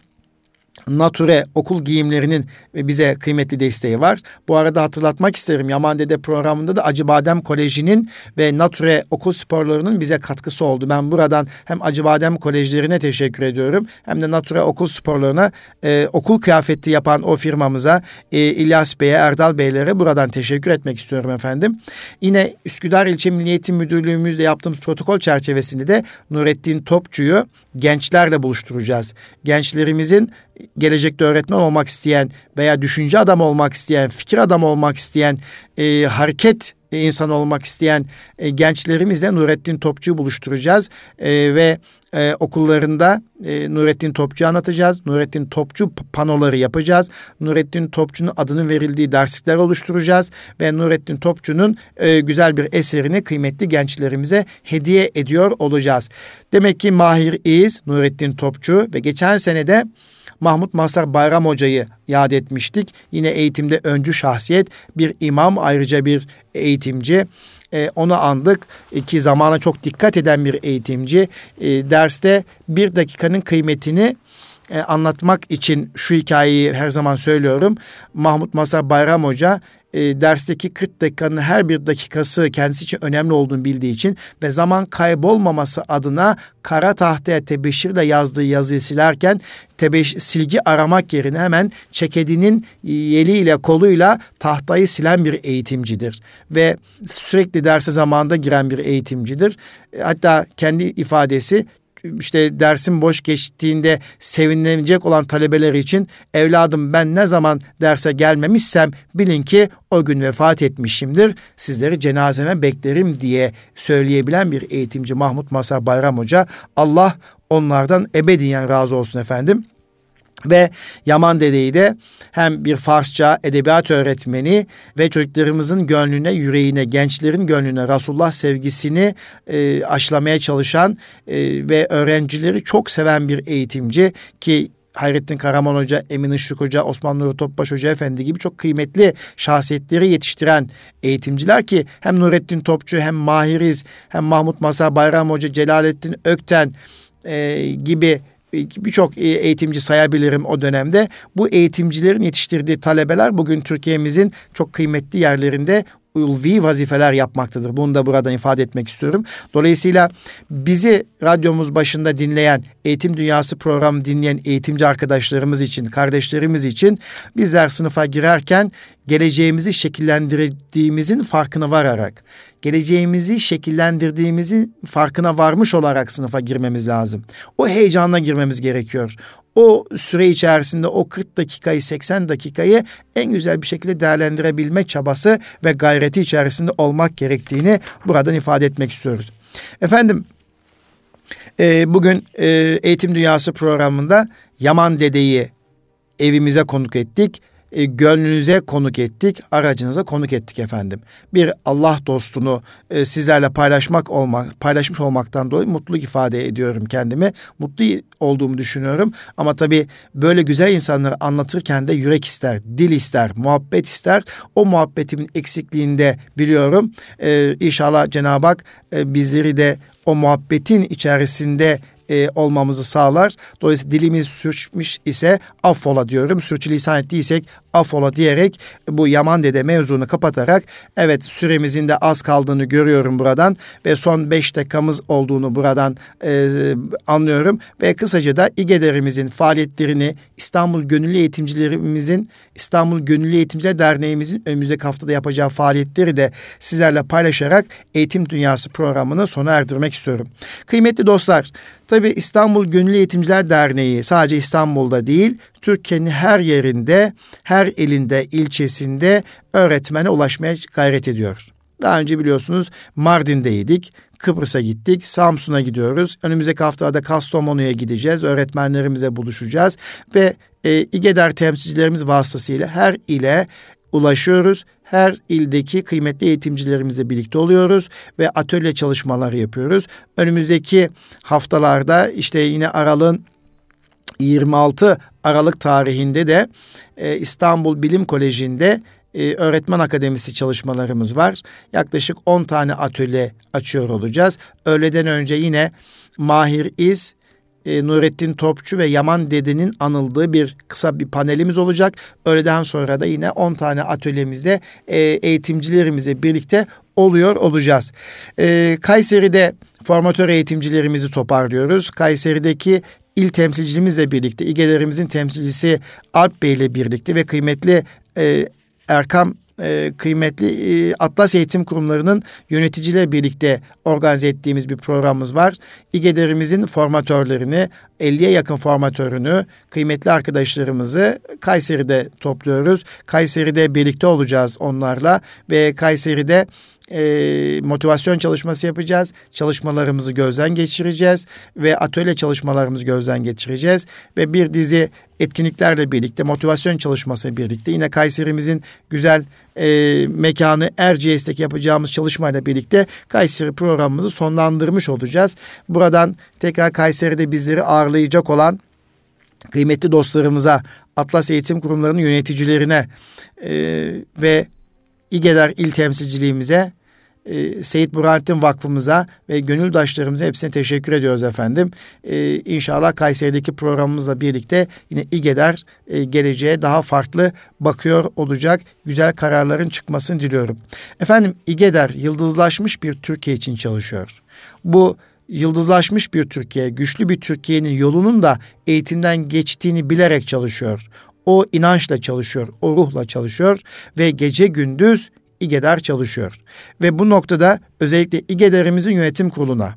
Nature okul giyimlerinin bize kıymetli desteği var. Bu arada hatırlatmak isterim Yaman Dede programında da Acıbadem Koleji'nin ve Nature okul sporlarının bize katkısı oldu. Ben buradan hem Acıbadem Kolejlerine teşekkür ediyorum hem de Nature okul sporlarına e, okul kıyafeti yapan o firmamıza e, İlyas Bey'e, Erdal Beylere buradan teşekkür etmek istiyorum efendim. Yine Üsküdar İlçe Milli Eğitim Müdürlüğümüzde yaptığımız protokol çerçevesinde de Nurettin Topçu'yu gençlerle buluşturacağız. Gençlerimizin gelecekte öğretmen olmak isteyen veya düşünce adamı olmak isteyen, fikir adamı olmak isteyen, e, hareket insan olmak isteyen e, gençlerimizle Nurettin Topçu'yu buluşturacağız e, ve e, okullarında e, Nurettin Topçu anlatacağız. Nurettin Topçu panoları yapacağız. Nurettin Topçu'nun adının verildiği derslikler oluşturacağız ve Nurettin Topçu'nun e, güzel bir eserini kıymetli gençlerimize hediye ediyor olacağız. Demek ki Mahir İz, Nurettin Topçu ve geçen senede Mahmut Masar Bayram Hoca'yı yad etmiştik. Yine eğitimde öncü şahsiyet bir imam ayrıca bir eğitimci. E, onu andık ki zamana çok dikkat eden bir eğitimci. E, derste bir dakikanın kıymetini e, anlatmak için şu hikayeyi her zaman söylüyorum. Mahmut Masar Bayram Hoca e, dersteki 40 dakikanın her bir dakikası kendisi için önemli olduğunu bildiği için ve zaman kaybolmaması adına kara tahtaya tebeşirle yazdığı yazıyı silerken tebeş, silgi aramak yerine hemen çekedinin eliyle koluyla tahtayı silen bir eğitimcidir. Ve sürekli derse zamanında giren bir eğitimcidir. E, hatta kendi ifadesi işte dersin boş geçtiğinde sevinilecek olan talebeler için evladım ben ne zaman derse gelmemişsem bilin ki o gün vefat etmişimdir. Sizleri cenazeme beklerim diye söyleyebilen bir eğitimci Mahmut Masa Bayram Hoca. Allah onlardan ebediyen razı olsun efendim. Ve Yaman Dede'yi de hem bir Farsça edebiyat öğretmeni ve çocuklarımızın gönlüne, yüreğine, gençlerin gönlüne Resulullah sevgisini e, aşılamaya çalışan e, ve öğrencileri çok seven bir eğitimci ki Hayrettin Karaman Hoca, Emin Işık Hoca, Osman Nuri Topbaş Hoca Efendi gibi çok kıymetli şahsiyetleri yetiştiren eğitimciler ki hem Nurettin Topçu hem Mahiriz hem Mahmut Masa Bayram Hoca, Celalettin Ökten e, gibi birçok eğitimci sayabilirim o dönemde. Bu eğitimcilerin yetiştirdiği talebeler bugün Türkiye'mizin çok kıymetli yerlerinde ulvi vazifeler yapmaktadır. Bunu da buradan ifade etmek istiyorum. Dolayısıyla bizi radyomuz başında dinleyen, Eğitim Dünyası programı dinleyen eğitimci arkadaşlarımız için, kardeşlerimiz için bizler sınıfa girerken geleceğimizi şekillendirdiğimizin farkına vararak, geleceğimizi şekillendirdiğimizin farkına varmış olarak sınıfa girmemiz lazım. O heyecanla girmemiz gerekiyor. O süre içerisinde o 40 dakikayı, 80 dakikayı en güzel bir şekilde değerlendirebilme çabası ve gayreti içerisinde olmak gerektiğini buradan ifade etmek istiyoruz. Efendim, e, bugün e, Eğitim Dünyası programında Yaman Dede'yi evimize konuk ettik e, gönlünüze konuk ettik, aracınıza konuk ettik efendim. Bir Allah dostunu e, sizlerle paylaşmak olmak, paylaşmış olmaktan dolayı mutluluk ifade ediyorum kendimi. Mutlu olduğumu düşünüyorum. Ama tabii böyle güzel insanları anlatırken de yürek ister, dil ister, muhabbet ister. O muhabbetimin eksikliğinde biliyorum. E, inşallah Cenab-ı Hak e, bizleri de o muhabbetin içerisinde e, olmamızı sağlar. Dolayısıyla dilimiz sürçmüş ise affola diyorum. Sürçülisan ettiysek affola diyerek bu Yaman Dede mevzunu kapatarak evet süremizin de az kaldığını görüyorum buradan ve son beş dakikamız olduğunu buradan e, anlıyorum ve kısaca da İGEDER'imizin faaliyetlerini İstanbul Gönüllü Eğitimcilerimizin İstanbul Gönüllü Eğitimciler Derneğimizin önümüzdeki haftada yapacağı faaliyetleri de sizlerle paylaşarak Eğitim Dünyası programını sona erdirmek istiyorum. Kıymetli dostlar, tabi İstanbul Gönüllü Eğitimciler Derneği sadece İstanbul'da değil, Türkiye'nin her yerinde, her elinde, ilçesinde öğretmene ulaşmaya gayret ediyor. Daha önce biliyorsunuz Mardin'deydik. Kıbrıs'a gittik, Samsun'a gidiyoruz. Önümüzdeki haftada Kastamonu'ya gideceğiz, öğretmenlerimize buluşacağız ve e, İGEDER temsilcilerimiz vasıtasıyla her ile ulaşıyoruz. Her ildeki kıymetli eğitimcilerimizle birlikte oluyoruz ve atölye çalışmaları yapıyoruz. Önümüzdeki haftalarda işte yine Aral'ın 26 Aralık tarihinde de e, İstanbul Bilim Koleji'nde e, öğretmen akademisi çalışmalarımız var. Yaklaşık 10 tane atölye açıyor olacağız. Öğleden önce yine Mahir İz, e, Nurettin Topçu ve Yaman Dede'nin anıldığı bir kısa bir panelimiz olacak. Öğleden sonra da yine 10 tane atölyemizde e, eğitimcilerimizle birlikte oluyor olacağız. E, Kayseri'de formatör eğitimcilerimizi toparlıyoruz. Kayseri'deki il temsilcimizle birlikte, İGE'lerimizin temsilcisi Alp Bey ile birlikte ve kıymetli e, Erkam e, kıymetli e, Atlas Eğitim Kurumları'nın yöneticiyle birlikte organize ettiğimiz bir programımız var. İGEDER'imizin formatörlerini, 50'ye yakın formatörünü, kıymetli arkadaşlarımızı Kayseri'de topluyoruz. Kayseri'de birlikte olacağız onlarla ve Kayseri'de e, motivasyon çalışması yapacağız. Çalışmalarımızı gözden geçireceğiz ve atölye çalışmalarımızı gözden geçireceğiz ve bir dizi etkinliklerle birlikte motivasyon çalışması birlikte yine Kayserimizin güzel e, mekanı Erciyes'teki yapacağımız çalışmayla birlikte Kayseri programımızı sonlandırmış olacağız. Buradan tekrar Kayseri'de bizleri ağırlayacak olan kıymetli dostlarımıza, Atlas Eğitim Kurumları'nın yöneticilerine e, ve İGEDER il temsilciliğimize e, Seyit Burhanettin Vakfımıza ve gönüldaşlarımıza hepsine teşekkür ediyoruz efendim. E, inşallah Kayseri'deki programımızla birlikte yine İGEDER e, geleceğe daha farklı bakıyor olacak. Güzel kararların çıkmasını diliyorum. Efendim İGEDER yıldızlaşmış bir Türkiye için çalışıyor. Bu yıldızlaşmış bir Türkiye, güçlü bir Türkiye'nin yolunun da eğitimden geçtiğini bilerek çalışıyor. O inançla çalışıyor, o ruhla çalışıyor ve gece gündüz İGEDER çalışıyor. Ve bu noktada özellikle İGEDER'imizin yönetim kuruluna,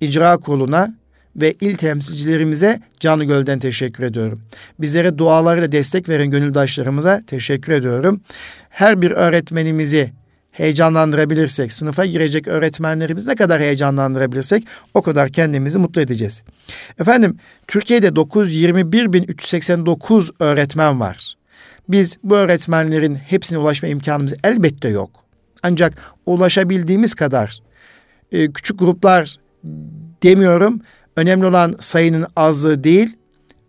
icra kuruluna ve il temsilcilerimize canı gölden teşekkür ediyorum. Bizlere dualarıyla destek veren gönüldaşlarımıza teşekkür ediyorum. Her bir öğretmenimizi heyecanlandırabilirsek, sınıfa girecek öğretmenlerimizi ne kadar heyecanlandırabilirsek o kadar kendimizi mutlu edeceğiz. Efendim Türkiye'de 921.389 öğretmen var. Biz bu öğretmenlerin hepsine ulaşma imkanımız elbette yok. Ancak ulaşabildiğimiz kadar e, küçük gruplar demiyorum. Önemli olan sayının azlığı değil.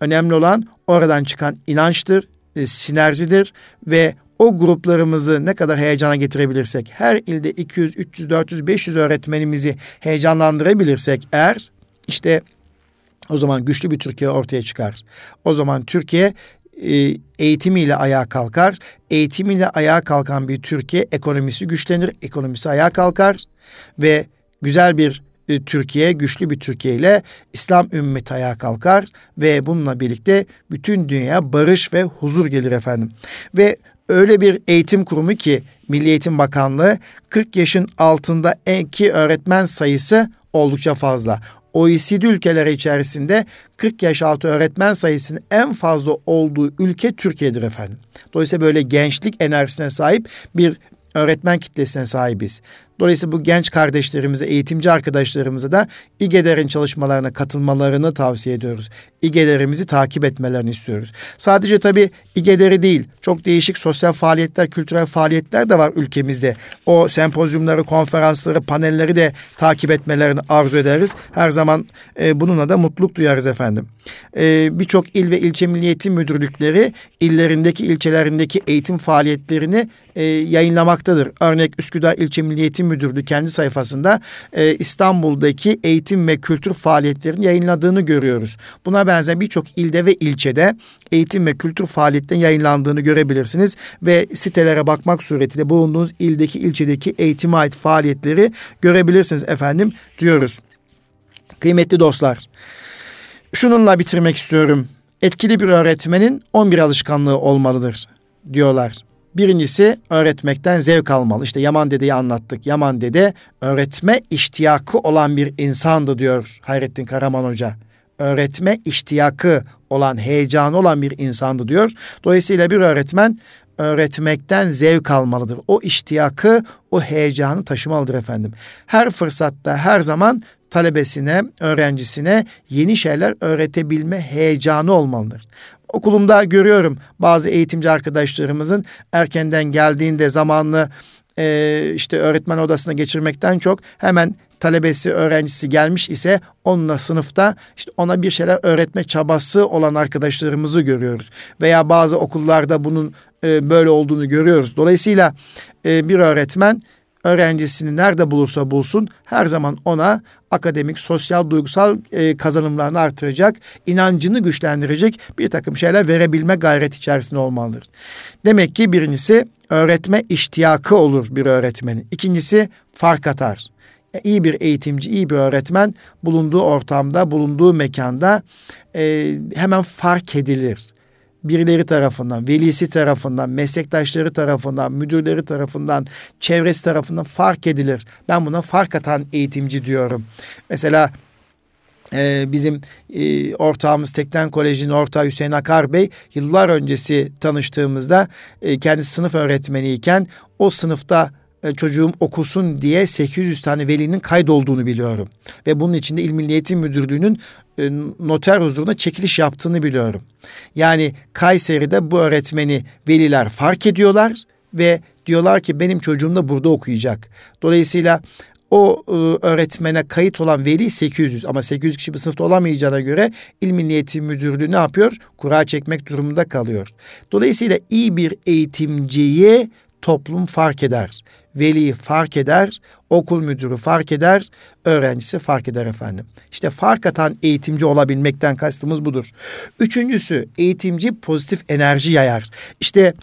Önemli olan oradan çıkan inançtır, e, sinerjidir ve o gruplarımızı ne kadar heyecana getirebilirsek, her ilde 200, 300, 400, 500 öğretmenimizi heyecanlandırabilirsek eğer işte o zaman güçlü bir Türkiye ortaya çıkar. O zaman Türkiye e, eğitimiyle ayağa kalkar. Eğitimiyle ayağa kalkan bir Türkiye ekonomisi güçlenir, ekonomisi ayağa kalkar ve güzel bir e, Türkiye, güçlü bir Türkiye ile İslam ümmeti ayağa kalkar ve bununla birlikte bütün dünya barış ve huzur gelir efendim. Ve öyle bir eğitim kurumu ki Milli Eğitim Bakanlığı 40 yaşın altında ki öğretmen sayısı oldukça fazla. OECD ülkeleri içerisinde 40 yaş altı öğretmen sayısının en fazla olduğu ülke Türkiye'dir efendim. Dolayısıyla böyle gençlik enerjisine sahip bir öğretmen kitlesine sahibiz. Dolayısıyla bu genç kardeşlerimize, eğitimci arkadaşlarımıza da İGEDER'in çalışmalarına katılmalarını tavsiye ediyoruz. İGEDER'imizi takip etmelerini istiyoruz. Sadece tabii İGEDER'i değil, çok değişik sosyal faaliyetler, kültürel faaliyetler de var ülkemizde. O sempozyumları, konferansları, panelleri de takip etmelerini arzu ederiz. Her zaman e, bununla da mutluluk duyarız efendim. E, Birçok il ve ilçe milli eğitim müdürlükleri illerindeki, ilçelerindeki eğitim faaliyetlerini e, yayınlamaktadır. Örnek Üsküdar İlçe Milli Eğitim Müdürlüğü kendi sayfasında e, İstanbul'daki eğitim ve kültür faaliyetlerini yayınladığını görüyoruz. Buna benzer birçok ilde ve ilçede eğitim ve kültür faaliyetlerinin yayınlandığını görebilirsiniz ve sitelere bakmak suretiyle bulunduğunuz ildeki, ilçedeki eğitime ait faaliyetleri görebilirsiniz efendim diyoruz. Kıymetli dostlar, şununla bitirmek istiyorum. Etkili bir öğretmenin 11 alışkanlığı olmalıdır diyorlar. Birincisi öğretmekten zevk almalı. İşte Yaman Dede'yi anlattık. Yaman Dede öğretme iştiyakı olan bir insandı diyor Hayrettin Karaman Hoca. Öğretme iştiyakı olan, heyecanı olan bir insandı diyor. Dolayısıyla bir öğretmen öğretmekten zevk almalıdır. O iştiyakı, o heyecanı taşımalıdır efendim. Her fırsatta, her zaman talebesine, öğrencisine yeni şeyler öğretebilme heyecanı olmalıdır. Okulumda görüyorum bazı eğitimci arkadaşlarımızın erkenden geldiğinde zamanlı e, işte öğretmen odasına geçirmekten çok hemen talebesi, öğrencisi gelmiş ise onunla sınıfta işte ona bir şeyler öğretme çabası olan arkadaşlarımızı görüyoruz. Veya bazı okullarda bunun e, böyle olduğunu görüyoruz. Dolayısıyla e, bir öğretmen öğrencisini nerede bulursa bulsun her zaman ona akademik, sosyal, duygusal e, kazanımlarını artıracak, inancını güçlendirecek bir takım şeyler verebilme gayreti içerisinde olmalıdır. Demek ki birincisi öğretme iştiyakı olur bir öğretmenin. İkincisi fark atar. İyi bir eğitimci, iyi bir öğretmen bulunduğu ortamda, bulunduğu mekanda e, hemen fark edilir birileri tarafından, velisi tarafından, meslektaşları tarafından, müdürleri tarafından, çevresi tarafından fark edilir. Ben buna fark atan eğitimci diyorum. Mesela e, bizim e, ortağımız Tekten Koleji'nin ortağı Hüseyin Akar Bey yıllar öncesi tanıştığımızda e, kendisi sınıf öğretmeniyken o sınıfta çocuğum okusun diye 800 tane velinin kaydolduğunu biliyorum. Ve bunun içinde İl Milli Eğitim Müdürlüğü'nün e, noter huzuruna çekiliş yaptığını biliyorum. Yani Kayseri'de bu öğretmeni veliler fark ediyorlar ve diyorlar ki benim çocuğum da burada okuyacak. Dolayısıyla o e, öğretmene kayıt olan veli 800 ama 800 kişi bir sınıfta olamayacağına göre İl Milli Eğitim Müdürlüğü ne yapıyor? Kura çekmek durumunda kalıyor. Dolayısıyla iyi bir eğitimciyi toplum fark eder. Veli fark eder, okul müdürü fark eder, öğrencisi fark eder efendim. İşte fark atan eğitimci olabilmekten kastımız budur. Üçüncüsü eğitimci pozitif enerji yayar. İşte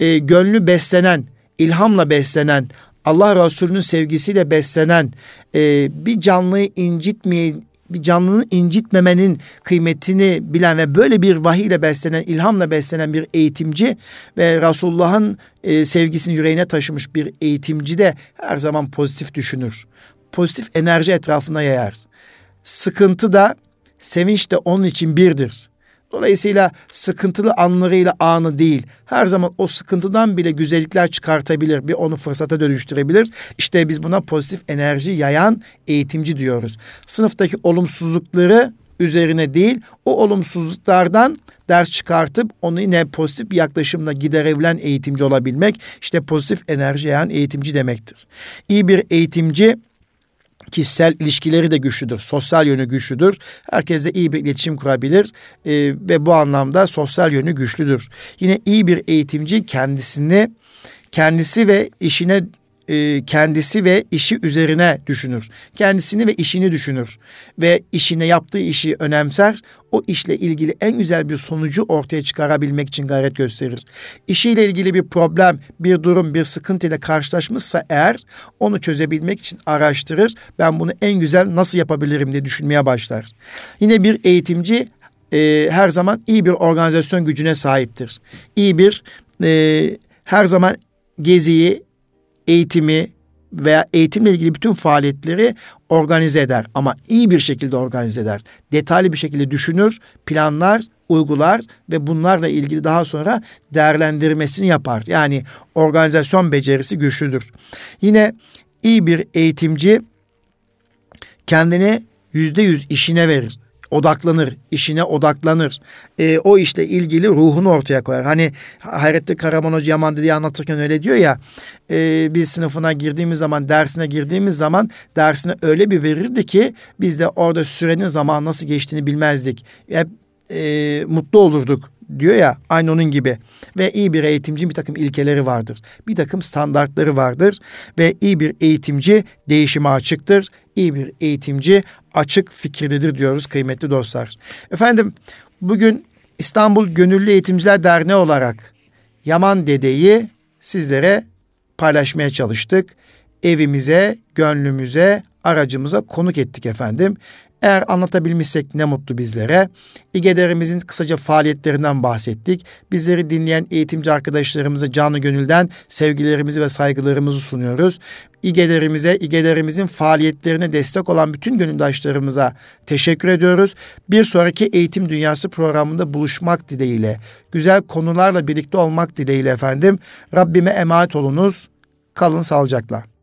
e, gönlü beslenen, ilhamla beslenen, Allah Resulü'nün sevgisiyle beslenen, e, bir canlıyı incitmeye, bir canlının incitmemenin kıymetini bilen ve böyle bir vahiy ile beslenen, ilhamla beslenen bir eğitimci ve Resulullah'ın e, sevgisini yüreğine taşımış bir eğitimci de her zaman pozitif düşünür. Pozitif enerji etrafına yayar. Sıkıntı da, sevinç de onun için birdir. Dolayısıyla sıkıntılı anlarıyla anı değil, her zaman o sıkıntıdan bile güzellikler çıkartabilir, bir onu fırsata dönüştürebilir. İşte biz buna pozitif enerji yayan eğitimci diyoruz. Sınıftaki olumsuzlukları üzerine değil, o olumsuzluklardan ders çıkartıp onu yine pozitif bir yaklaşımla giderebilen eğitimci olabilmek, işte pozitif enerji yayan eğitimci demektir. İyi bir eğitimci kişisel ilişkileri de güçlüdür. Sosyal yönü güçlüdür. Herkesle iyi bir iletişim kurabilir e, ve bu anlamda sosyal yönü güçlüdür. Yine iyi bir eğitimci kendisini kendisi ve işine e, kendisi ve işi üzerine düşünür. Kendisini ve işini düşünür. Ve işine yaptığı işi önemser. O işle ilgili en güzel bir sonucu ortaya çıkarabilmek için gayret gösterir. İşiyle ilgili bir problem, bir durum, bir sıkıntıyla karşılaşmışsa eğer onu çözebilmek için araştırır. Ben bunu en güzel nasıl yapabilirim diye düşünmeye başlar. Yine bir eğitimci e, her zaman iyi bir organizasyon gücüne sahiptir. İyi bir e, her zaman geziyi, eğitimi veya eğitimle ilgili bütün faaliyetleri organize eder ama iyi bir şekilde organize eder. Detaylı bir şekilde düşünür, planlar, uygular ve bunlarla ilgili daha sonra değerlendirmesini yapar. Yani organizasyon becerisi güçlüdür. Yine iyi bir eğitimci kendini yüzde yüz işine verir odaklanır, işine odaklanır. E, o işle ilgili ruhunu ortaya koyar. Hani Hayrettin Karaman Hoca Yaman dediği anlatırken öyle diyor ya, e, biz sınıfına girdiğimiz zaman, dersine girdiğimiz zaman dersine öyle bir verirdi ki biz de orada sürenin zaman nasıl geçtiğini bilmezdik. Hep e, mutlu olurduk diyor ya aynı onun gibi ve iyi bir eğitimci bir takım ilkeleri vardır. Bir takım standartları vardır ve iyi bir eğitimci değişime açıktır. İyi bir eğitimci açık fikirlidir diyoruz kıymetli dostlar. Efendim bugün İstanbul Gönüllü Eğitimciler Derneği olarak Yaman Dede'yi sizlere paylaşmaya çalıştık. Evimize, gönlümüze, aracımıza konuk ettik efendim. Eğer anlatabilmişsek ne mutlu bizlere. İGEDER'imizin kısaca faaliyetlerinden bahsettik. Bizleri dinleyen eğitimci arkadaşlarımıza canı gönülden sevgilerimizi ve saygılarımızı sunuyoruz. İGEDER'imize, İGEDER'imizin faaliyetlerine destek olan bütün gönüldaşlarımıza teşekkür ediyoruz. Bir sonraki Eğitim Dünyası programında buluşmak dileğiyle, güzel konularla birlikte olmak dileğiyle efendim. Rabbime emanet olunuz. Kalın sağlıcakla.